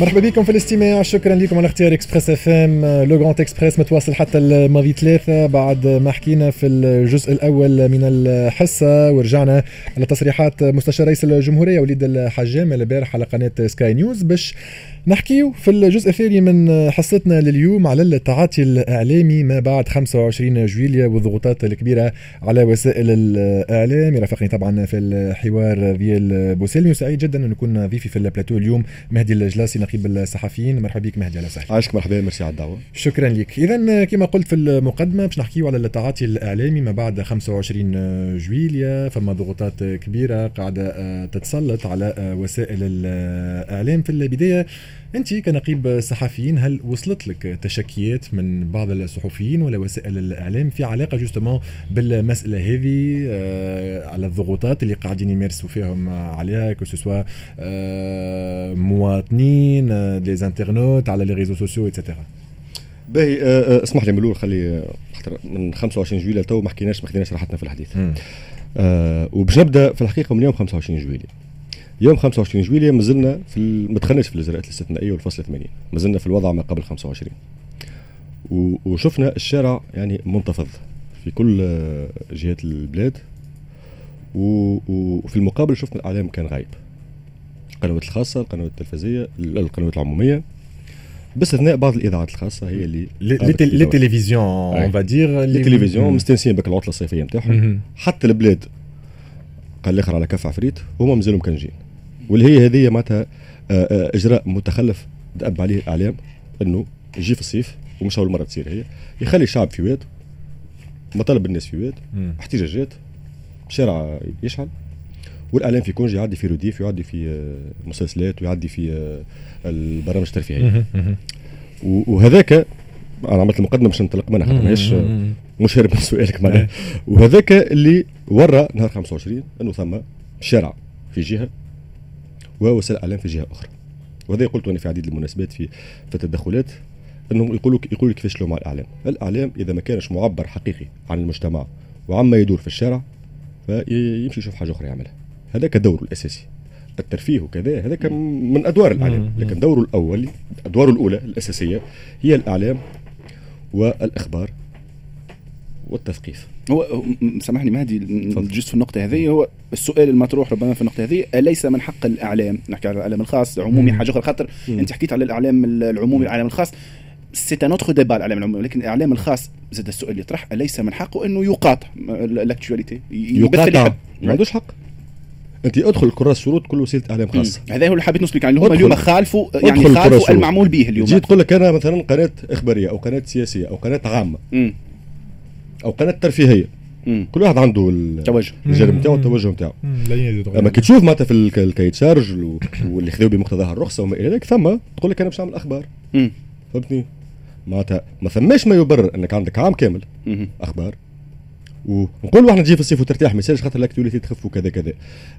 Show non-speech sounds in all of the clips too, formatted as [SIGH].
مرحبا بكم في الاستماع. شكرا لكم على اختيار إكسبريس إف إم. Le Grand Express متواصل حتى لماضي ثلاثة بعد ما حكينا في الجزء الأول من الحصة ورجعنا على تصريحات مستشار رئيس الجمهورية وليد الحجام البارح على قناة سكاي نيوز باش نحكيو في الجزء الثاني من حصتنا لليوم على التعاطي الإعلامي ما بعد 25 جويلية والضغوطات الكبيرة على وسائل الإعلام. يرافقني طبعا في الحوار ديال بوسيلمي وسعيد جدا أن نكون ضيفي في البلاتو اليوم. مهدي الجلاسي نقيب الصحفيين. مرحبا بك مهدي أهلا وسهلا عايشك مرحبا ميرسي على الدعوة. شكرا لك. اذا كما قلت في المقدمة باش نحكيو على التعاطي الإعلامي ما بعد 25 جويليا فما ضغوطات كبيرة قاعدة تتسلط على وسائل الإعلام. في البداية أنت كنقيب صحفيين هل وصلت لك تشكيات من بعض الصحفيين ولا وسائل الإعلام في علاقة justement بالمسألة هذه آه على الضغوطات اللي قاعدين يمارسوا فيهم عليها que ce soit آه مواطنين des internautes على les réseaux sociaux et cetera باهي آه اسمح لي من الأول خلي من 25 جويلية تو ما حكيناش ما خديناش راحتنا في الحديث. آه وباش نبدأ في الحقيقة من يوم 25 جويلية يوم 25 جويلية مازلنا في ما دخلناش في الاجراءات الاستثنائيه والفصل 80 مازلنا في الوضع ما قبل 25 وشفنا الشارع يعني منتفض في كل جهات البلاد. وفي المقابل شفنا الإعلام كان غايب. القنوات الخاصة القنوات التلفزيونيه القنوات العمومية. باستثناء بعض الإذاعات الخاصة هي اللي les télévisions on va dire les télévisions مستانسين بك العطلة الصيفية نتاعهم حتى البلاد قال الآخر على كف عفريت هما مازالوا مكونجين. واللي هي هذه معناتها إجراء متخلف دأب عليه الإعلام إنه يجي في الصيف ومش اول مره تصير هي يخلي الشعب في واد مطالب الناس في واد احتجاجات الشارع يشعل والإعلام في كونجي يعدي في رديف يعدي في مسلسلات ويعدي في البرامج الترفيهيه وهذاك أنا عملت المقدمة باش ننطلق منها حتى ماهيش مش هرب من سؤالك معناها. وهذاك اللي ورى نهار 25 إنه ثم شارع في جهة ووسائل الاعلام في جهة أخرى. وهذا قلت أنا في عديد المناسبات في في التدخلات إنهم يقولوا يقولوا كيفاش مع الإعلام. الإعلام إذا ما كانش معبر حقيقي عن المجتمع وعما يدور في الشارع فيمشي يشوف حاجة أخرى يعملها. هذاك دوره الأساسي. الترفيه وكذا هذاك من أدوار الإعلام. لكن دوره الأول أدواره الأولى الأساسية هي الإعلام والإخبار. والتثقيف. هو سامحني مهدي جست في النقطة هذه. هو السؤال المطروح ربما في النقطة هذه أليس من حق الإعلام؟ نحكي على الإعلام الخاص عمومي حاجة أخرى. خاطر أنت حكيت على الإعلام العمومي الإعلام الخاص. c'est un autre débat الإعلام العمومي. لكن الإعلام الخاص زاد السؤال اللي يطرح أليس من حقه أنه يقاطع ال actualité؟ يقاطع. ما عندوش حق. أنت أدخل الكراس الشروط كل وسيله إعلام خاصه هذا هو اللي حبيت نسألك يعني هم اليوم. خالفوا يعني خالفوا المعمول به اليوم. تجي تقول لك أنا مثلا قناة إخبارية أو قناة سياسية أو قناة عامة. مم. أو قناة ترفيهية. مم. كل واحد عنده التوجه الجانب نتاعو التوجه نتاعو أما كي تشوف معناتها في ال cahier des charges واللي خذوا بمقتضاها الرخصة وما إلى ذلك ثم تقول لك أنا باش نعمل أخبار. فهمتني؟ معناتها ما ثماش ما يبرر أنك عندك عام كامل مم. أخبار. ونقول إحنا تجي في الصيف وترتاح ما يصيرش خاطر ال actualité تخف وكذا كذا.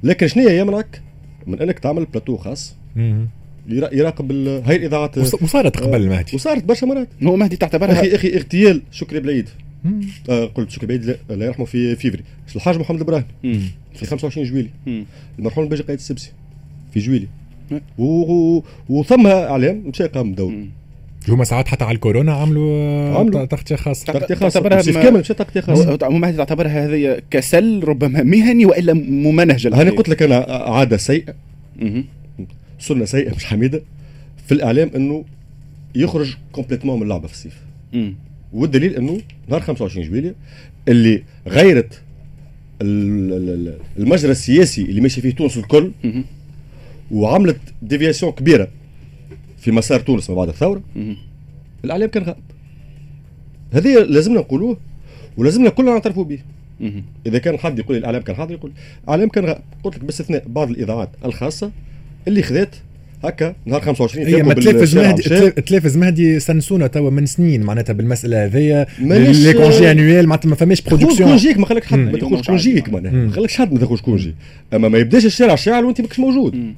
لكن شنو يمنعك من أنك تعمل بلاتو خاص؟ يراقب هاي الإذاعات. وصارت قبل مهدي. وصارت برشا مرات. هو مهدي تعتبرها أخي أخي اغتيال. شكري بالعيد آه قلت شكري بالعيد الله يرحمه في فيفري. الحاج محمد البراهمي في 25 جويلية. المرحوم الباجي قايد السبسي في جويلية. وثم اعلام مشى قام بدور هما ساعات حتى على الكورونا عملوا عملوا. تغطية خاصة. تغطية خاصة. تعتبرها كامل مش تغطية خاصة. مهدي تعتبرها هذه كسل ربما مهني وإلا ممنهج أنا قلت لك أنا عادة سيئه سنة سيئة مش حميدة. في الإعلام إنه يخرج complètement من اللعبة في الصيف والدليل إنه نهار 25 جويلية اللي غيرت المجرى السياسي اللي ماشي فيه تونس الكل وعملت déviation كبيرة في مسار تونس ما بعد الثورة. الإعلام كان غائب هذه لازمنا نقولوه ولازمنا كلنا نعترفوا به. إذا كان حد يقول الإعلام كان حاضر يقول الإعلام كان غائب قلت لك باستثناء بعض الإذاعات الخاصة اللي خذات هكا نهار 25 هي ما تلفز مهدي تلفز مهدي سنسونا توا من سنين معناتها بالمسألة هذيا. les congés annuels معناتها ما فماش production congé ك ما خليك حد ما تاخذش كونجيك معناها. ما خليكش حد ما تاخذش congé أما ما يبداش الشارع شاعل وانت ماكش موجود.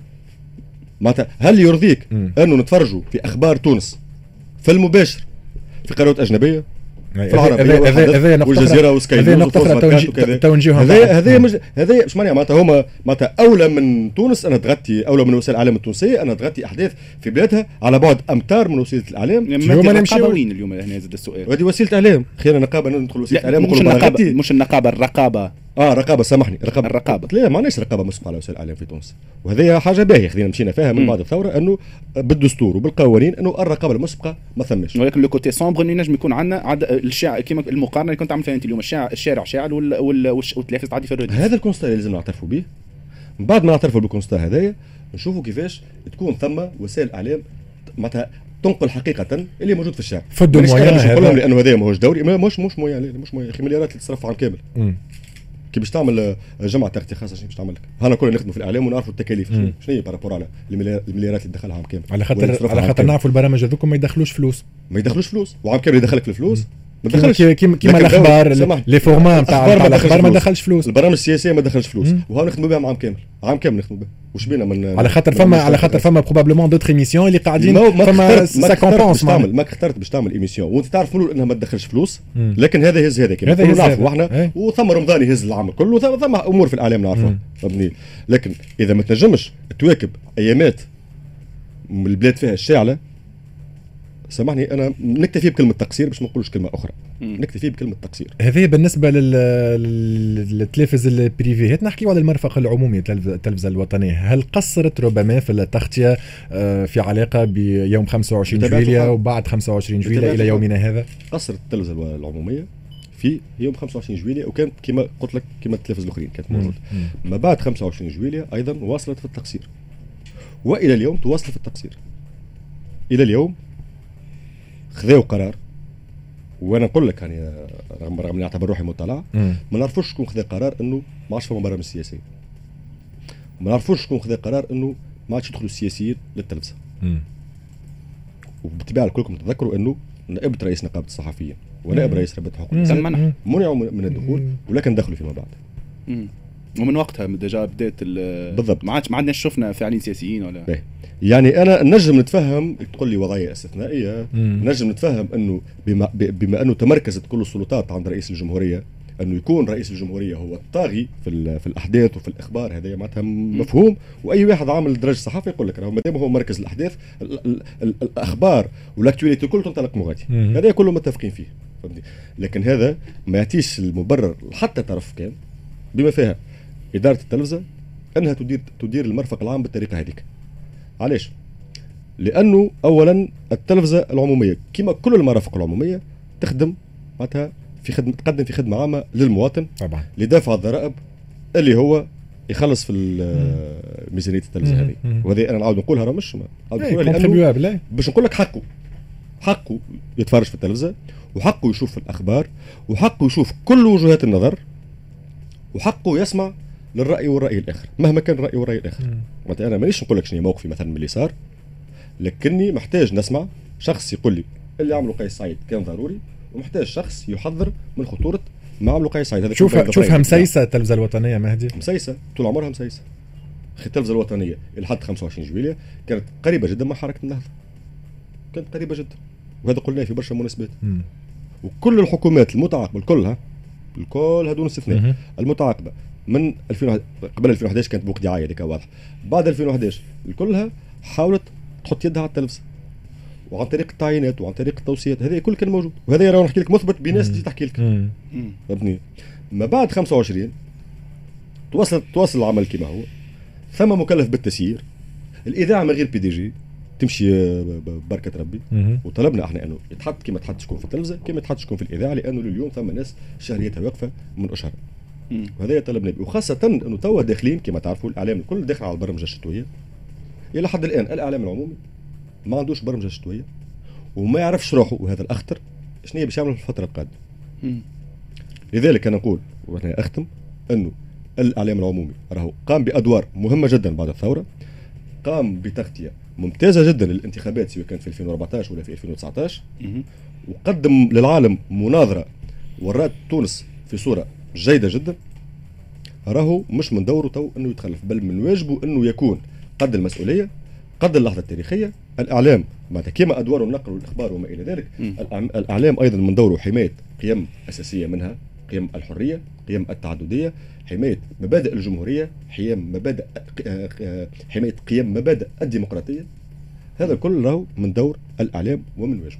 معناتها هل يرضيك أنه نتفرجوا في أخبار تونس؟ في المباشر. في قنوات أجنبية في العربيه والجزيرة وسكاي هذه نقطة أخرى تو نجيوها هذا هذا هذا مش معناها معناتها هما معناتها أولى من تونس. أنا تغطي أولى من وسائل الاعلام التونسية. أنا تغطي أحداث في بلادها على بعد أمتار من وسيلة الإعلام. اليوم نمشي وين اليوم هنا زاد السؤال؟ هذه وسيلة إعلام. خير نقابه ندخل وسيلة إعلام مش النقابه مش النقابة الرقابة. آه رقابة سامحني رقابة. الرقابة. لا ما عندناش رقابة مسبقه على وسائل الاعلام في تونس. وهذه حاجة باهية خلينا مشينا فيها من بعد الثورة إنه بالدستور وبالقوانين إنه الرقابة المسبقة ما ثماش. ولكن le côté sombre إنه ينجم يكون عندنا عد الشارع كما المقارنة اللي كنت عامل فيها أنت اليوم الشارع الشارع شاعل والتلفز تعدي في الراديو. هذا ال constat اللي لازم نعترفوا به. من بعد ما نعترفوا بال constat هذايا نشوفوا كيفاش تكون ثم وسائل اعلام معناتها تنقل حقيقة اللي موجود في الشارع. فدوا هذا. لأنه هذا ماهوش دوري مش مش moyens مش moyens مليارات اللي تصرف عام كامل كي باش تعمل آه، جمعة تغطيه خاصة شنو باش تعمل لك؟ هانا كلنا نخدموا في الإعلام ونعرفوا التكاليف شنو هي par rapport على المليارات اللي دخلها عام كامل. على خاطر على خاطر نعرفوا البرامج هذوك ما يدخلوش فلوس. ما يدخلوش فلوس. وعام كامل يدخلك الفلوس. ما دخلش. كيما كيما الأخبار les formats نتاع الأخبار ما دخلش فلوس. البرامج السياسية ما دخلش فلوس. وها نخدموا بها عام كامل. عام كامل نخدموا بها وش بينا من على خاطر فما على خاطر فما probablement d'autres émissions اللي قاعدين. فما ça compense تعمل ما اخترت باش تعمل émission وانت تعرف منو إنها ما تدخلش فلوس. لكن هذا يهز هذا كما نعرفوا إحنا. وثم رمضان يهز العام الكل وثم أمور في الاعلام نعرفوها فهمتني؟ لكن إذا ما تنجمش تواكب أيامات البلاد فيها الشاعلة سامحني أنا نكتفي بكلمة تقصير باش ما نقولش كلمة أخرى. نكتفي بكلمة تقصير. هذه بالنسبة للتلفز البريفي. هات نحكيو على المرفق العمومي التلفزه الوطنيه هل قصرت ربما في التغطية آه، في علاقة بيوم 25 جويليا وبعد 25 جويليا إلى يومنا هذا؟ قصرت التلفزه العمومية في يوم 25 جويليا وكانت كما قلت لك كما التلفز الأخرين كانت موجودة. ما بعد 25 جويليا أيضا واصلت في التقصير. وإلى اليوم تواصل في التقصير. إلى اليوم خذاو قرار وأنا نقول لك يعني رغم رغم إني أعتبر روحي مطلع ما نعرفوش شكون خذا قرار إنه ما عادش فما برامج سياسية. ما نعرفوش شكون خذا قرار إنه ما عادش يدخلوا السياسيين للتلفزة. وبالطبيعة كلكم تذكروا إنه نائب رئيس نقابة الصحفيين ونائب رئيس رابطة حقوق الإنسان منعوا من الدخول ولكن دخلوا فيما بعد. ومن وقتها ديجا بدات بالضبط. ما عادش ما عندناش شفنا فاعلين سياسيين ولا؟ بيه. يعني أنا نجم نتفهم تقول لي وضعية استثنائية. نجم نتفهم إنه بما, بما إنه تمركزت كل السلطات عند رئيس الجمهورية إنه يكون رئيس الجمهورية هو الطاغي في في الأحداث وفي الإخبار. هذا معناتها مفهوم. وأي واحد عامل درج صحافي يقول لك ما دام هو مركز الأحداث ال ال ال الأخبار والأكتواليتي الكل تنطلق مغادي هذا كله متفقين فيه فهمتني؟ لكن هذا ما يعطيش المبرر حتى طرف كان بما فيها إدارة التلفزة إنها تدير تدير المرفق العام بالطريقة هذيك. علاش؟ لأنه اولا التلفزة العمومية كما كل المرافق العمومية تخدم معناتها في خدمه تقدم في خدمة عامة للمواطن طبعا. لدافع الضرائب اللي هو يخلص في ميزانية التلفزة هذه. وهذه أنا نعاود نقولها راه مش نقولها لأنه باش نقول لك حقه. حقه يتفرج في التلفزة وحقه يشوف الأخبار وحقه يشوف كل وجهات النظر وحقه يسمع للرأي والرأي الآخر مهما كان الرأي والرأي الآخر. معناتها أنا مانيش نقول لك شنو موقفي مثلا من اليسار لكني محتاج نسمع شخص يقول لي اللي عمله قيس سعيد كان ضروري ومحتاج شخص يحذر من خطورة ما عمله قيس سعيد هذا شوف شوفها مسيسه التلفزة الوطنية مهدي. مسيسه طول عمرها مسيسه أخي التلفزة الوطنية إلى حد 25 جويليا كانت قريبة جدا من حركة النهضة. كانت قريبة جدا. وهذا قلناه في برشا مناسبات. وكل الحكومات المتعاقبة كلها الكل هذول استثناء المتعاقبة من 2000 قبل 2011 كانت بوك دعاية هذيك واضحه بعد 2011 كلها حاولت تحط يدها على التلفزه وعن طريق التعيينات وعن طريق التوصيات هذا كل كان موجود. وهذا راه نحكي لك مثبت بناس تجي تحكي لك. فهمتني؟ ما بعد 25 تواصل تواصل العمل كما هو. ثم مكلف بالتسيير. الإذاعة من غير بي دي جي تمشي ببركه ربي. وطلبنا إحنا انه يتحط كما تحط شكون في التلفزة كما تحط شكون في الإذاعة لأنه لليوم ثم ناس شهريتها واقفة من أشهر. وهذا طلبنا به وخاصة إنه توا داخلين كما تعرفوا الإعلام الكل داخل على البرمجة الشتوية. إلى حد الآن الإعلام العمومي ما عندوش برمجة شتوية وما يعرفش روحه. وهذا الأخطر شنو هي باش يعمل في الفترة القادمة. لذلك أنا نقول وأنا أختم إنه الإعلام العمومي راهو قام بأدوار مهمة جدا بعد الثورة قام بتغطية ممتازة جدا للانتخابات سواء كانت في 2014 ولا في 2019 وقدم للعالم مناظرة ورات تونس في صورة جيدة جدا. راهو مش من دوره تو إنه يتخلف بل من واجبه إنه يكون قد المسؤولية قد اللحظة التاريخية الإعلام معناتها كما أدوار النقل والإخبار وما إلى ذلك. الأعم- الإعلام أيضا من دوره حماية قيم أساسية منها قيم الحرية قيم التعددية حماية مبادئ الجمهورية حيام مبادئ آه، آه، حماية قيم مبادئ الديمقراطية. هذا راهو من دور الإعلام ومن واجبه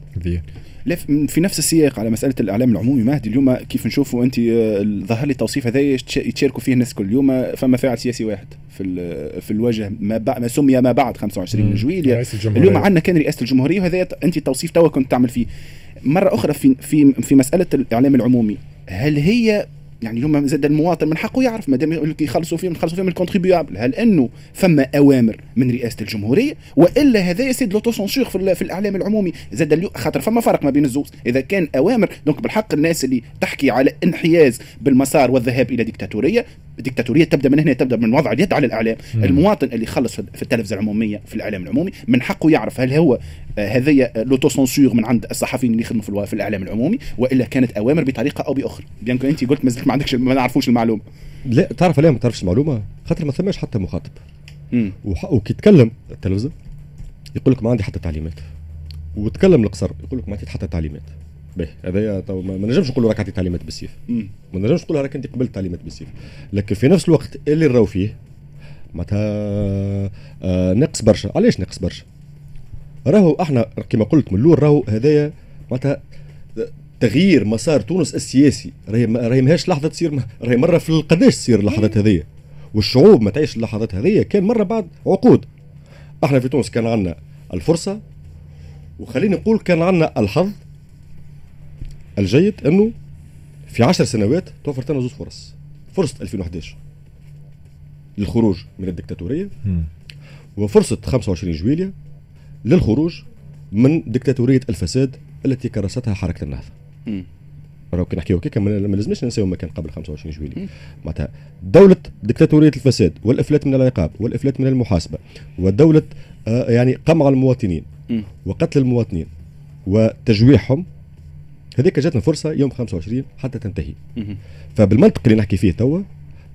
في نفس السياق على مسألة الإعلام العمومي مهدي اليوم كيف نشوفوا أنت آه، ظهر لي التوصيف هذا يتش- يتشاركوا فيه الناس الكل اليوم فما فاعل سياسي واحد في ال- في الوجه ما, ما سمي ما بعد 25 مم. جويلية رئيس الجمهورية. اليوم عندنا كان رئاسة الجمهورية وهذا أنت التوصيف توا كنت تعمل فيه مرة أخرى في في في مسألة الإعلام العمومي هل هي يعني اليوم زاد المواطن من حقه يعرف ما دام يقول لك يخلصوا فيه يخلصوا فيه من ال contribuable هل إنه فما أوامر من رئاسة الجمهورية؟ وإلا هذا يسد l'autocensure في, ال- في الإعلام العمومي. زاد خاطر فما فرق ما بين الزوز. إذا كان أوامر donc بالحق الناس اللي تحكي على انحياز بالمسار والذهاب إلى ديكتاتورية الديكتاتوريه تبدأ من هنا تبدأ من وضع اليد على الإعلام. مم. المواطن اللي يخلص في التلفزة العمومية في الإعلام العمومي من حقه يعرف هل هو آه، هذه l'autocensure من عند الصحفيين اللي يخدموا في, في الإعلام العمومي وإلا كانت أوامر بطريقة أو بأخرى. bien que أنت قلت ما زلت ما عندكش ما نعرفوش المعلومة. لا تعرف عليه ما تعرفش المعلومة؟ خاطر ما ثماش حتى مخاطب. وكي يتكلم التلفزة يقول لك ما عندي حتى تعليمات. وتكلم القصر يقول لك ما عندي حتى تعليمات. باهي هذايا تو ما نجمش نقول راك عندي تعليمات بالسيف. ما نجمش نقول راك انت قبلت تعليمات بالسيف. لكن في نفس الوقت اللي نراو فيه معناتها آه ناقص برشا. علاش ناقص برشا؟ راهو إحنا كما قلت من الأول راهو هذايا معناتها تغيير مسار تونس السياسي. راهي راهي ماهيش لحظة تصير راهي مرة في القداش تصير اللحظات هذيا والشعوب ما تعيش اللحظات هذيا كان مرة بعد عقود. إحنا في تونس كان عندنا الفرصة وخليني نقول كان عندنا الحظ الجيد إنه في عشر سنوات توفرت لنا زوج فرص فرصة 2011 للخروج من الدكتاتورية وفرصة 25 جويليا للخروج من دكتاتورية الفساد التي كرستها حركة النهضة. راهو كي نحكيو هكاك ما لازمناش ننساو ما كان قبل 25 جويليا مم. معناتها دولة دكتاتورية الفساد والإفلات من العقاب والإفلات من المحاسبة ودولة آه يعني قمع المواطنين مم. وقتل المواطنين وتجويعهم هذيك جاتنا فرصة يوم 25 حتى تنتهي. مم. فبالمنطق اللي نحكي فيه توا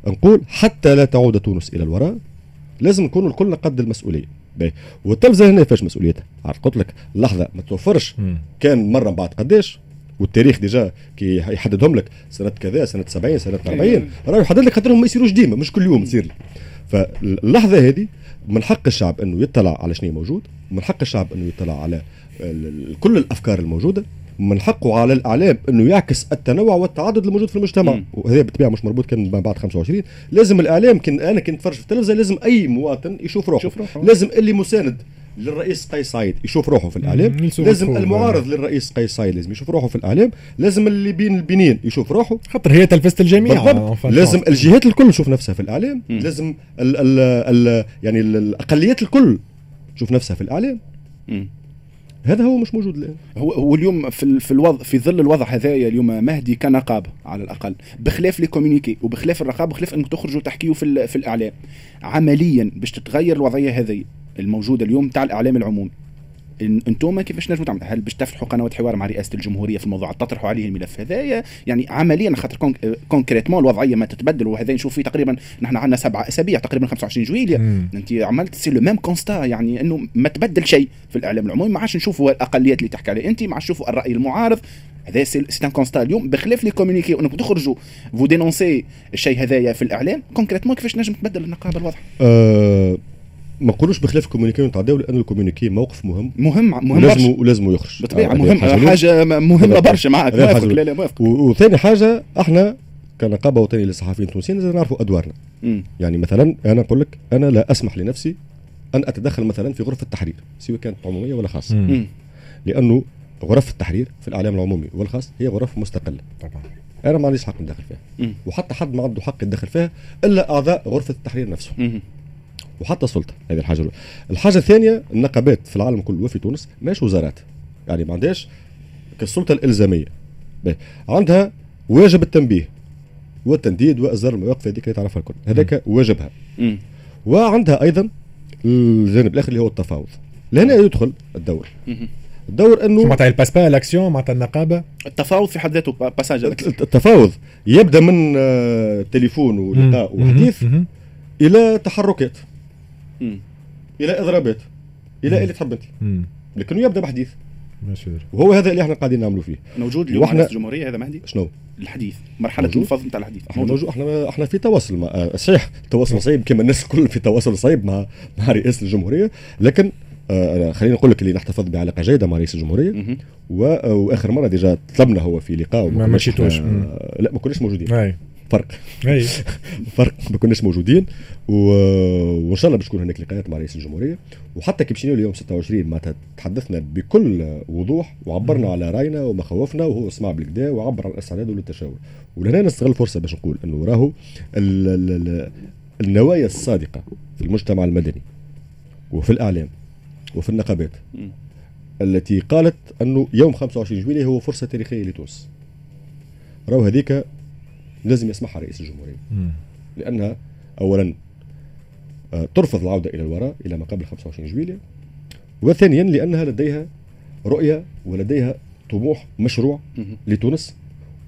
نقول حتى لا تعود تونس إلى الوراء لازم نكونوا الكل قد المسؤولية. باهي. والتلفزه هنا فاش مسؤوليتها؟ عرفت قلت لك لحظة ما توفرش. كان مرة من بعد قداش والتاريخ déjà كي يحددهم لك سنة كذا سنة 70 سنة 40 راه يحدد لك خاطرهم ما يصيروش ديما مش كل يوم تصير فاللحظة هذه من حق الشعب إنه يطلع على شنو موجود من حق الشعب إنه يطلع على كل الأفكار الموجودة. من حقه على الإعلام إنه يعكس التنوع والتعدد الموجود في المجتمع. وهذا بالطبيعه مش مربوط كان ما بعد 25 لازم الإعلام كان أنا كنت نتفرج في التلفزة لازم أي مواطن يشوف روحه, يشوف روحه. لازم اللي مساند للرئيس قيس سعيد يشوف روحه في الإعلام. لازم. المعارض للرئيس قيس سعيد لازم يشوف روحه في الإعلام. لازم اللي بين البنين يشوف روحه. خاطر هي تلفزة الجميع. بالضبط. enfin, لازم الجهات الكل تشوف نفسها في الإعلام. مم. لازم ال ال ال يعني ال- الأقليات الكل تشوف نفسها في الإعلام. مم. هذا هو مش موجود الآن. هو هو اليوم في في الوضع في ظل الوضع هذايا اليوم مهدي كنقابه على الأقل بخلاف لي كوميونيكي وبخلاف الرقابة بخلاف أنكم تخرجوا تحكيوا في في الإعلام. عمليا باش تتغير الوضعية هذه الموجودة اليوم تاع الإعلام العمومي. أنتم كيفاش نجموا تعملوا هل باش تفتحوا قنوات حوار مع رئاسة الجمهورية في الموضوع؟ تطرحوا عليه الملف هذايا يعني عمليا خاطر كون- concrètement الوضعية ما تتبدل وهذا نشوف فيه تقريبا نحن عندنا سبعة أسابيع تقريبا 25 جويليا. أنت عملت c'est le même constat يعني إنه ما تبدل شيء في الإعلام العمومي. ما عادش نشوفوا الأقليات اللي تحكي عليه أنت ما عادش نشوفوا الرأي المعارض. هذا c'est un constat اليوم بخلاف les communiqués وإنكم تخرجوا vous dénoncez الشيء هذايا في الإعلام concrètement كيفاش نجم تبدل النقابة الوضع؟ أه ما نقولوش بخلاف ال communiqué نتعداو لأن ال communiqué موقف مهم. مهم مهم ولازم ولازم يخرج. بالطبيعة آه، مهم. حاجة مهمة برشا معك هذا موافق لا لا موافق وثاني حاجة إحنا كنقابة وطنية للصحفيين التونسيين لازم نعرفوا أدوارنا. مم. يعني مثلا أنا نقول لك أنا لا أسمح لنفسي أن أتدخل مثلا في غرفة التحرير سواء كانت عمومية ولا خاصة. لأنه غرف التحرير في الإعلام العمومي والخاص هي غرف مستقلة. طبعا. أنا ما عنديش حق ندخل فيها. مم. وحتى حد ما عنده حق يتدخل فيها إلا أعضاء غرفة التحرير نفسهم مم. وحتى السلطه هذه الحاجة الأولى الحاجة الثانية النقابات في العالم كله وفي تونس ماش وزارات يعني ما عندهاش كالسلطة الإلزامية. عندها واجب التنبيه والتنديد واصدار المواقف هذيك اللي تعرفها الكل هذاك واجبها مم. وعندها أيضا الجانب الآخر اللي هو التفاوض لهنا يدخل الدور مم. الدور إنه معناتها ال passage à l'action معناتها النقابة التفاوض في حد ذاته pa- passage الت- التفاوض يبدأ من آه، تليفون ولقاء. وحديث. إلى تحركات. إلى اضرابات إلى اللي تحب انت. لكنه يبدأ بحديث. ماشي وهو هذا اللي إحنا قاعدين نعملوا فيه. موجود اليوم وإحنا- الجمهورية هذا مهدي؟ شنو؟ الحديث. مرحلة موجود. الفض نتاع الحديث. إحنا موجود. إحنا إحنا في تواصل مع آه، صحيح تواصل صعيب كما الناس الكل في تواصل صعيب مع مع رئاسه الجمهورية. لكن آه خلينا نقول لك اللي نحتفظ بعلاقة جيدة مع رئيس الجمهورية. و- آه، وآخر مرة ديجا طلبنا هو في لقاء. ما مشيتوش. مم. لا ما كناش موجودين. أي. فرق. أي. [LAUGHS] فرق ما كناش موجودين و... وإن شاء الله باش تكون هناك لقاءات مع رئيس الجمهورية. وحتى كي مشينا اليوم 26 معناتها تحدثنا بكل وضوح وعبرنا على رأينا ومخاوفنا وهو سمع بالكدا وعبر عن استعداده للتشاور. ولهنا نستغل الفرصه باش نقول إنه راهو ال... ال... ال... النوايا الصادقة في المجتمع المدني وفي الإعلام وفي النقابات. التي قالت إنه يوم 25 جويلية هو فرصة تاريخية لتونس. راهو هذيك لازم يسمعها رئيس الجمهورية مم. لانها اولا آه، ترفض العودة إلى الوراء إلى ما قبل 25 جويلية وثانيا لأنها لديها رؤية ولديها طموح مشروع. لتونس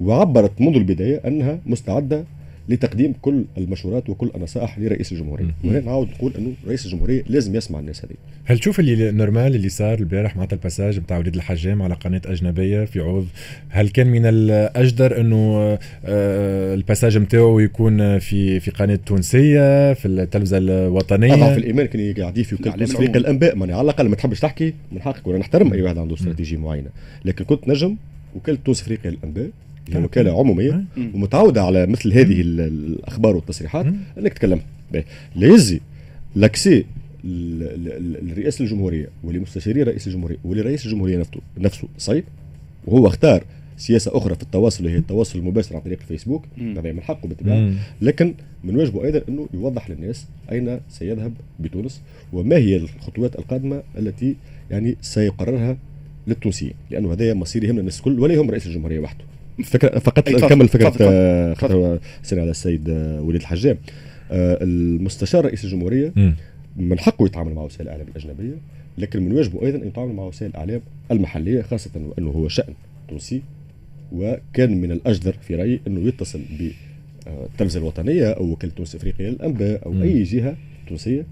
وعبرت منذ البداية أنها مستعدة لتقديم كل المشورات وكل النصائح لرئيس الجمهورية. وهنا نعاود نقول إنه رئيس الجمهورية لازم يسمع الناس هذه هل تشوف اللي normal اللي صار البارح معناتها ال passage بتاع وليد الحجام على قناة أجنبية في عوض؟ هل كان من الأجدر إنه آه، ال passage نتاعو يكون في في قناة تونسية في التلفزة الوطنية؟ اضعف الايمان كان قاعدين في وكاله الإعلام تونس فريق العمومي. الأنباء. معناها على الأقل ما تحبش تحكي من حقك وأنا نحترم أي واحد عنده استراتيجية معينة. لكن كنت نجم وكاله تونس أفريقيا للانباء هي. وكالة عمومية. ومتعودة على مثل هذه ال- الأخبار والتصريحات. إنك تتكلم باهي. لا يزي لاكسي لرئاسه الجمهورية ولمستشاري رئيس الجمهورية ولرئيس الجمهورية نفسه صعيب وهو اختار سياسة أخرى في التواصل وهي التواصل المباشر عن طريق الفيسبوك. هذا من حقه بالطبيعه مم. لكن من واجبه أيضا إنه يوضح للناس أين سيذهب بتونس وما هي الخطوات القادمة التي يعني سيقررها للتونسيين لأنه هذا مصير يهمنا الناس الكل ولا يهم رئيس الجمهورية وحده فكرة فقط نكمل فكرة تفضل، آه، خاطر سنة على السيد آه، وليد الحجام آه، المستشار رئيس الجمهورية. من حقه يتعامل مع وسائل الإعلام الأجنبية لكن من واجبه أيضا ان يتعامل مع وسائل الإعلام المحلية خاصة وأنه هو شأن تونسي وكان من الأجدر في رأيي أنه يتصل بالتلفزة الوطنية أو وكالة تونس افريقيا للأنباء أو مم. أي جهة تونسية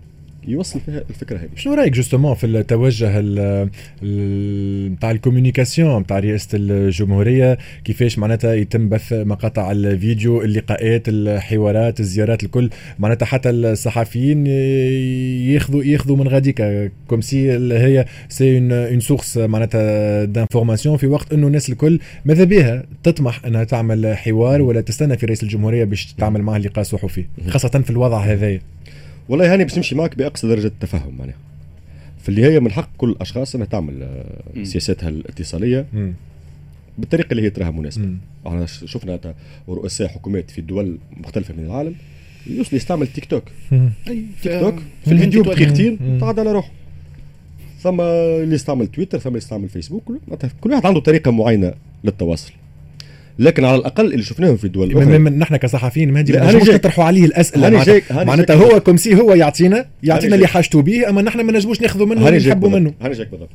يوصل فيها الفكرة هذه. شنو رأيك justement في التوجه ال- ال- بتاع ال communication بتاع رئاسة الجمهورية؟ كيفاش معناتها يتم بث مقاطع الفيديو اللقاءات الحوارات الزيارات الكل؟ معناتها حتى الصحفيين ياخذوا ياخذوا من غاديك comme si هي c'est une source معناتها d'information في وقت إنه الناس الكل ماذا بها تطمح إنها تعمل حوار ولا تستنى في رئيس الجمهورية باش تعمل معه لقاء صحفي خاصة في الوضع هذايا. والله هاني باش نمشي معك بأقصى درجة التفهم معناها في النهايه من حق كل الاشخاص إنها تعمل آه،. سياساتها الاتصالية. بالطريقة اللي هي تراها مناسبة. إحنا ش- شفنا رؤساء حكومات في دول مختلفة من العالم يوصل يستعمل تيك توك. أي، تيك توك في في الفيديو بدقيقتين. تعاد على روحه ثم اللي يستعمل تويتر ثم اللي يستعمل فيسبوك كل واحد عنده طريقة معينة للتواصل لكن على الأقل اللي شفناهم في الدول من الأخرى نحن كصحفيين مهدي ما. نطرحوا عليه الأسئلة معناتها, معناتها. هو comme si هو يعطينا يعطينا اللي. حاجته به أما نحن ما نجموش ناخذوا منه اللي نحبوا. منه هاني جايك بالضبط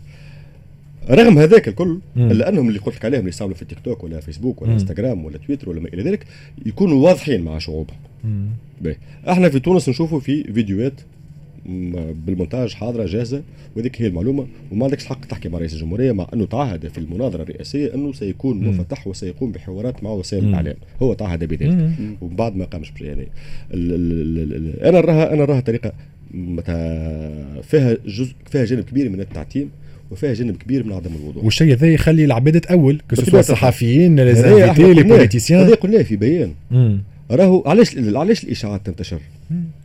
رغم هذاك الكل. الا انهم اللي قلت لك عليهم اللي يستعملوا في تيك توك ولا فيسبوك ولا. إنستغرام ولا تويتر ولا ما إلى ذلك يكونوا واضحين مع شعوبهم. إحنا في تونس نشوفوا في فيديوهات بالمونتاج حاضرة جاهزة وهذيك هي المعلومة. وما عندكش حق تحكي مع رئيس الجمهورية مع أنه تعهد في المناظرة الرئاسية أنه سيكون مم. مفتح وسيقوم بحوارات مع وسائل. الإعلام. هو تعهد بذلك. ومن بعد ما قامش بشيء. يعني أنا نراها أنا نراها طريقة متى فيها جزء فيها جانب كبير من التعتيم وفيها جانب كبير من عدم الوضوح. والشيء هذا يخلي العباد تاول كسوا الصحفيين لي. هذا قلناه في بيان. راهو علاش علاش الإشاعات تنتشر؟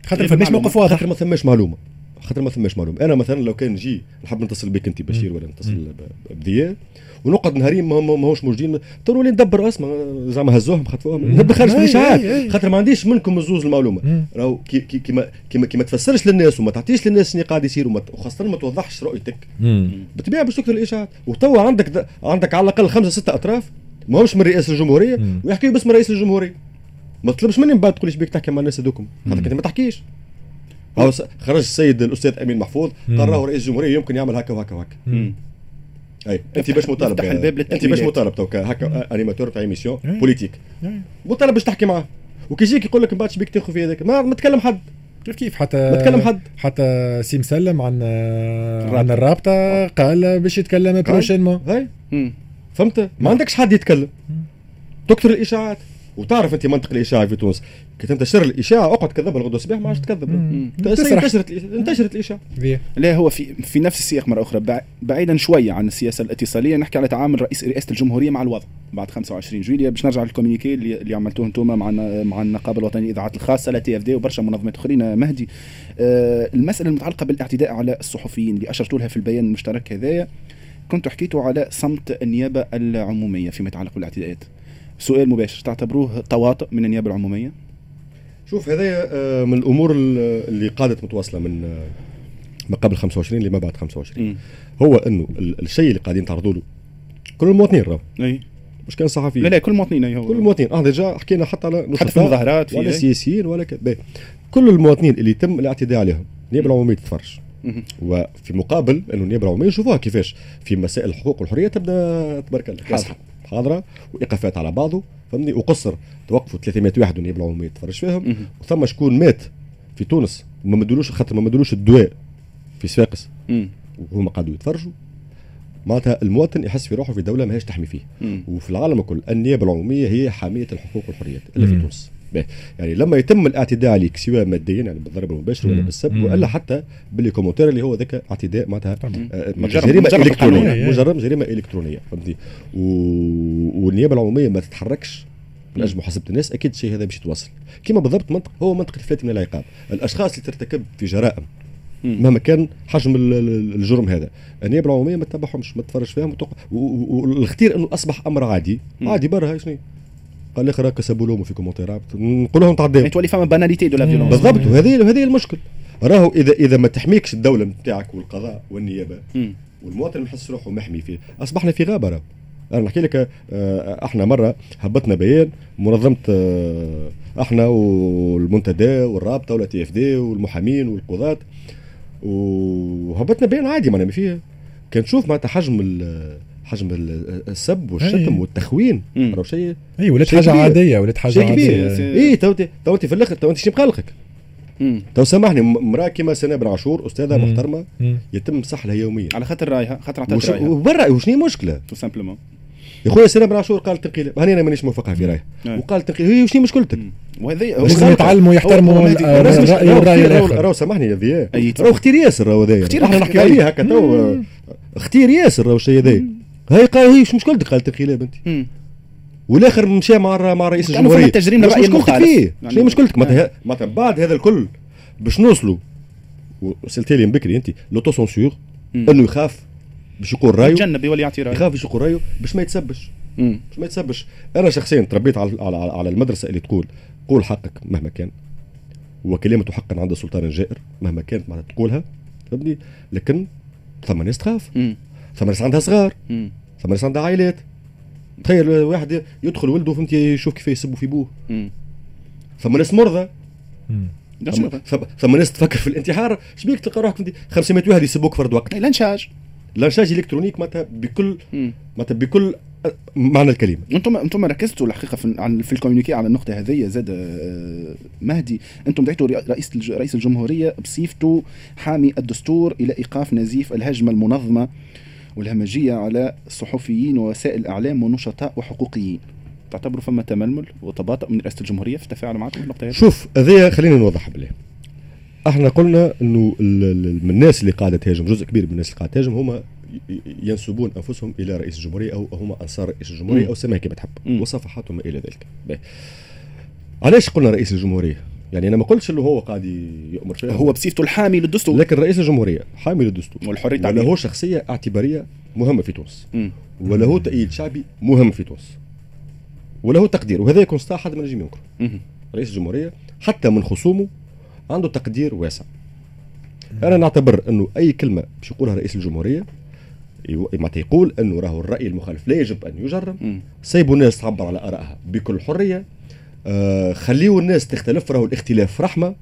خاطر فماش موقف واضح خاطر ما ثماش معلومة خاطر ما ثماش معلومة أنا مثلا لو كان نجي نحب نتصل بك أنت بشير ولا نتصل ب- بضياء ونقعد نهارين ما ما- ماهوش موجودين تو نولي ندبر اسمع زعما هزوهم خطفوهم مم. ندخلش في الاشاعات. خاطر ما عنديش منكم الزوز المعلومة. راهو كي كي كيما كيما كيما تفسرش للناس وما تعطيش للناس شنو قاعد يصير وخاصة ما توضحش رؤيتك بالطبيعه باش تكثر الاشاعات وتوا عندك. عندك على الأقل خمسة ستة أطراف ماهمش من رئاسه الجمهورية. ويحكيوا باسم رئيس الجمهورية ما تطلبش مني من بعد تقوليش بيك تحكي مع الناس هذوكم. خاطر انت ما تحكيش. هو خرج السيد الأستاذ أمين محفوظ. قال راهو رئيس الجمهورية يمكن يعمل هكا وهكا وهكا. أي أنت باش مطالب أنت باش. مطالب توكا هكا animateur تاع émission. politique. مطالب باش تحكي معاه. وكي يجيك يقول لك من بعد بيك تاخذ في هذاك ما ما تكلم حد. كيف كيف؟ حتى ما تكلم حد. حتى سي مسلم عن عن الرابطة قال باش يتكلم prochainement فهمت؟ ما عندكش حد يتكلم. تكثر الإشاعات. وتعرف أنت منطق الإشاعة في تونس. كي تنتشر الإشاعة أقعد كذبها الغدوة الصباح ما عادش تكذب. انتشرت. انتشرت الإشاعة. لا هو في في نفس السياق مرة أخرى. بعيدا شوية عن السياسة الاتصالية نحكي على تعامل رئيس رئاسة الجمهورية مع الوضع بعد 25 جويليا باش نرجع لل communiqué اللي, اللي عملتوه أنتم مع مع النقابة الوطنية للإذاعات الخاصة l'ATFD وبرشا منظمات أخرين. مهدي. آه المسألة المتعلقة بالاعتداء على الصحفيين اللي أشرتوا لها في البيان المشترك هذايا كنت حكيتوا على صمت النيابة العمومية فيما يتعلق بالاعتداءات. سؤال مباشر. تعتبروه تواطؤ من النيابة العمومية؟ شوف هذا آه، من الأمور اللي قادت متواصلة من آه، ما قبل 25 لما بعد 25 م. هو إنه الشيء اللي قاعدين تعرضوا له كل المواطنين راهو. أي. مش كان صحفيين. لا لا كل المواطنين أي هو. كل المواطنين. آه ديجا حكينا حتى على حتى في المظاهرات ولا سياسيين ولا كذا كل المواطنين اللي يتم الاعتداء عليهم النيابة العمومية تتفرج. وفي مقابل إنه النيابة العمومية يشوفوها كيفاش. في مسائل الحقوق والحريه تبدأ تبارك الله. حاضره حاضره وإيقافات على بعضه فهمني؟ وقصر توقفوا 300 واحد والنيابه العموميه تفرج فيهم؟ وثم شكون مات في تونس وما مدلوش خاطر ما مدلوش الدواء في صفاقس. وهما قعدوا يتفرجوا. معناتها المواطن يحس في روحه في دولة ماهيش تحمي فيه. مم. وفي العالم الكل النيابه العموميه هي حامية الحقوق والحريات إلا في تونس. يعني لما يتم الاعتداء عليك سواء ماديا يعني بالضرب المباشر ولا بالسب وإلا حتى بال commentaire اللي هو ذاك اعتداء معناتها آه جريمة إلكترونية. مجرد جريمة إلكترونية فهمتي والنيابة العمومية ما تتحركش من أجل محاسبة الناس أكيد الشيء هذا باش يتواصل. كما بالضبط منطق هو منطق الفلات من العقاب. الأشخاص اللي ترتكب في جرائم مهما كان حجم الجرم هذا. النيابة العمومية ما تتبعهمش ما تفرج فيهم والخطير إنه أصبح أمر عادي. عادي برا شنو؟ قال لي راك سبوا لهم في كومنتيرات نقول لهم تعداو تولي فما banalité de la violence بالضبط. وهذه هذه المشكل. راهو اذا إذا ما تحميكش الدولة نتاعك والقضاء والنيابة والمواطن يحس روحه محمي فيه. أصبحنا في غابة راهو أنا نحكي لك آه، إحنا مرة هبطنا بيان منظمة آه، إحنا والمنتدى والرابطة و l'ATFD والمحامين والقضاة وهبطنا بيان عادي ما فيه كان تشوف معناتها حجم حجم السب والشتم والتخوين. راهو شيء اي ولات حاجة عادية ولات حاجة عادية. اي تو تو أنت في الآخر تو أنت شنو مقلقك تو سامحني مراه كيما سناء بن عاشور أستاذة مم. محترمة مم. يتم صح لها يوميا. على خاطر رايها خاطر عطات وش... رايها وبرا وشنو المشكلة؟ تو سامبلومون يا خويا سناء بن عاشور قال تنقيله هاني أنا مانيش موافقها في رايها وقال تنقيله هي وشنو مشكلتك؟ وهذا لازم يتعلموا يحترموا الراي والراي الآخر. راهو سامحني يا راهو اختير ياسر راهو هذايا إحنا نحكي عليه هكا تو اختير ياسر راهو الشيء هذايا هي قال هي شو مشكلتك قالت تنقيله بنتي. والآخر مشى مع مع رئيس الجمهورية. تجريم الرأي المخالف. فيه. يعني شنو مشكلتك؟ معناتها بعد هذا الكل باش نوصلوا وصلت لي بكري أنت l'autocensure إنه يخاف باش يقول رأيه. يتجنب يولي يعطي رأيه. يخاف باش يقول رأيه باش ما يتسبش. باش ما يتسبش. أنا شخصيا تربيت على على, على المدرسة اللي تقول قول حقك مهما كان. وكلمة حق عند السلطان الجائر مهما كانت معناتها تقولها فهمني لكن ثم ناس تخاف ثم ناس عندها صغار. ثم ناس عندها عائلات. تخيل واحد يدخل ولده فهمت يشوف كيف يسبوا في بوه. ثم ناس مرضى. ثم ناس تفكر في الانتحار. إيش بيك تلقى روحك 500 واحد يسبوك فرد وقت. ال lynchage ال lynchage ال électronique معناتها بكل معناتها بكل معنى الكلمة. أنتم أنتم ركزتوا الحقيقة في في ال communiqué على النقطة هذه زاد آه، مهدي. أنتم دعيتوا رئيس رئيس الجمهورية بصفته حامي الدستور إلى إيقاف نزيف الهجمة المنظمة. والهمجية على الصحفيين ووسائل الإعلام والنشطاء وحقوقيين. تعتبروا فما تململ وتباطؤ من رئاسة الجمهورية. في التفاعل معكم النقطة هذه؟ شوف هذه خلينا نوضح بالله إحنا قلنا إنه من الناس اللي قاعدة تهاجم جزء كبير من الناس اللي قاعدة تهاجم هما ينسبون أنفسهم إلى رئيس الجمهورية أو هم أنصار رئيس الجمهورية أو سماها كما تحب وصفحاتهم إلى ذلك. علاش قلنا رئيس الجمهورية؟ يعني أنا ما قلتش إنه هو قاعد يأمر فيها. هو بصفته الحامي للدستور. لكن رئيس الجمهورية حامي للدستور. والحرية وله شخصية اعتبارية مهمة في تونس وله تأييد شعبي مهم في تونس وله تقدير. وهذا يكون حد من نجم ينكر. رئيس الجمهورية حتى من خصومه عنده تقدير واسع. أنا نعتبر إنه أي كلمة باش يقولها رئيس الجمهورية معناتها يقول إنه راهو الرأي المخالف لا يجب أن يجرم. سيبوا الناس تعبر على آرائها بكل حرية. آه خليوا الناس تختلف راهو الاختلاف رحمة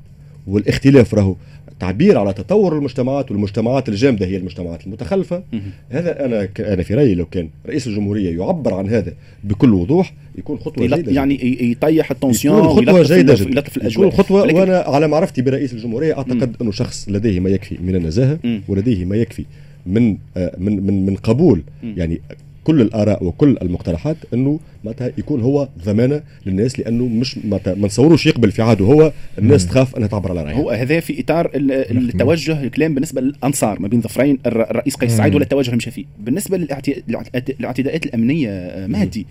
والاختلاف راهو تعبير على تطور المجتمعات والمجتمعات الجامدة هي المجتمعات المتخلفة. هذا أنا ك... أنا في رأيي لو كان رئيس الجمهورية يعبر عن هذا بكل وضوح يكون خطوة جيدة يعني يطيح التونسيون يكون خطوة جيدة جدا. يلطف الأجواء. يكون خطوة ولكن... وأنا على معرفتي برئيس الجمهورية أعتقد أنه شخص لديه ما يكفي من النزاهة ولديه ما يكفي من آه، من من من قبول يعني كل الآراء وكل المقترحات إنه معناتها يكون هو ضمانة للناس لأنه مش ما نصوروش يقبل في عهده هو الناس مم. تخاف انها تعبر على رأيها. هو هذا في إطار التوجه الكلام بالنسبة للأنصار ما بين ظفرين الرئيس قيس سعيد ولا التوجه المشى فيه بالنسبة للاعتداءات الأمنية مهدي.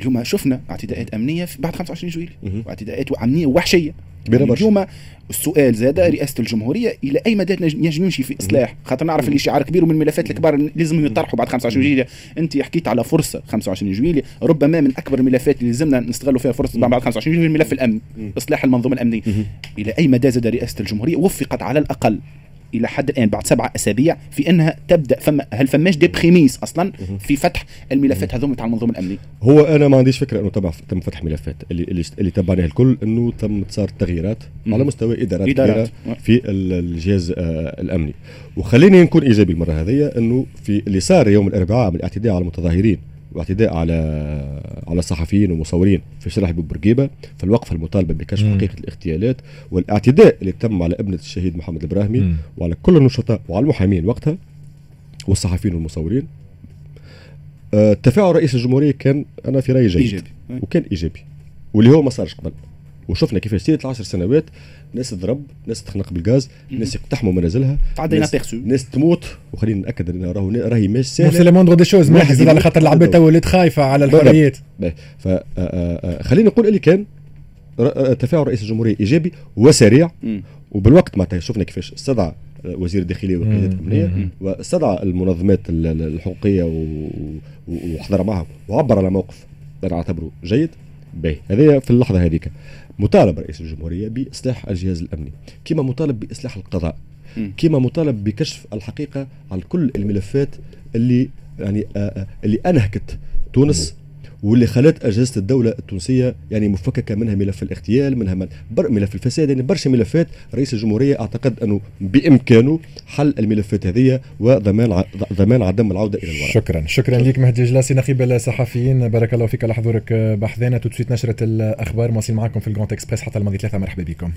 اليوم شفنا اعتداءات أمنية بعد 25 جويلية. واعتداءات امنيه وحشية. اليوم السؤال زاد رئاسة الجمهورية إلى أي مدى ينجم يمشي في إصلاح؟ خاطر نعرف اللي شعار كبير ومن الملفات الكبار لازم يطرحوا بعد 25 جويلية. أنت حكيت على فرصة 25 جويلية. ربما من أكبر الملفات اللي لازمنا نستغلوا فيها فرصة بعد 25 جويلية الملف الامن إصلاح المنظومة الأمنية. إلى أي مدى زاد رئاسة الجمهورية؟ وفقت على الأقل. إلى حد الآن بعد سبعة أسابيع في أنها تبدأ فما هل فماش دي بريميس أصلا في فتح الملفات هذوما تاع المنظومة الأمنية؟ هو أنا ما عنديش فكرة إنه تبع تم فتح ملفات اللي اللي, اللي تبعناه الكل إنه تم صار تغييرات على مستوى إدارات, إدارات. في الجهاز آه الأمني. وخليني نكون إيجابي المرة هذه إنه في اللي صار يوم الأربعاء من الاعتداء على المتظاهرين واعتداء على على صحفيين ومصورين في شارع بورقيبه في الوقفه المطالبة بكشف مم. حقيقة الاغتيالات والاعتداء اللي تم على ابنة الشهيد محمد الابراهيمي مم. وعلى كل النشطاء وعلى المحامين وقتها والصحفيين والمصورين آه تفاعل رئيس الجمهورية كان أنا في رأيي جيد إيجابي. وكان إيجابي واللي هو ما صارش قبل وشفنا كيفاش سيره العشر سنوات ناس تضرب ناس تخنق بالغاز ناس يقتحموا منازلها تعدينا ناس, ناس تموت وخلينا نأكد إن راهو راهي مش سهلة. c'est lourd de choses mais زاد على خاطر العباد تو ولات خايفه على الحريات. ف آه، آه، آه، خلينا نقول اللي كان تفاعل رئيس الجمهورية إيجابي وسريع. وبالوقت معناتها شفنا كيفاش استدعى وزير الداخلية والقيادات الأمنية واستدعى المنظمات الحقوقية وحضر معها وعبر على موقف أنا أعتبره جيد. باهي. هذه في اللحظة هذيك. مطالب رئيس الجمهورية بإصلاح الجهاز الأمني كما مطالب بإصلاح القضاء كما مطالب بكشف الحقيقة على كل الملفات اللي يعني آه، آه، اللي أنهكت تونس واللي خلت أجهزة الدولة التونسية يعني مفككة منها ملف الاغتيال منها ملف الفساد يعني برشا ملفات رئيس الجمهورية أعتقد أنه بإمكانه حل الملفات هذه وضمان ضمان عدم العودة إلى الوراء. شكرا شكرا لك مهدي جلاسي نقيب الصحفيين. بارك الله فيك على حضورك بحثنا توت نشرة الأخبار مواصلين معكم في الجرانت إكسبريس حتى الماضي ثلاثة. مرحبا بكم.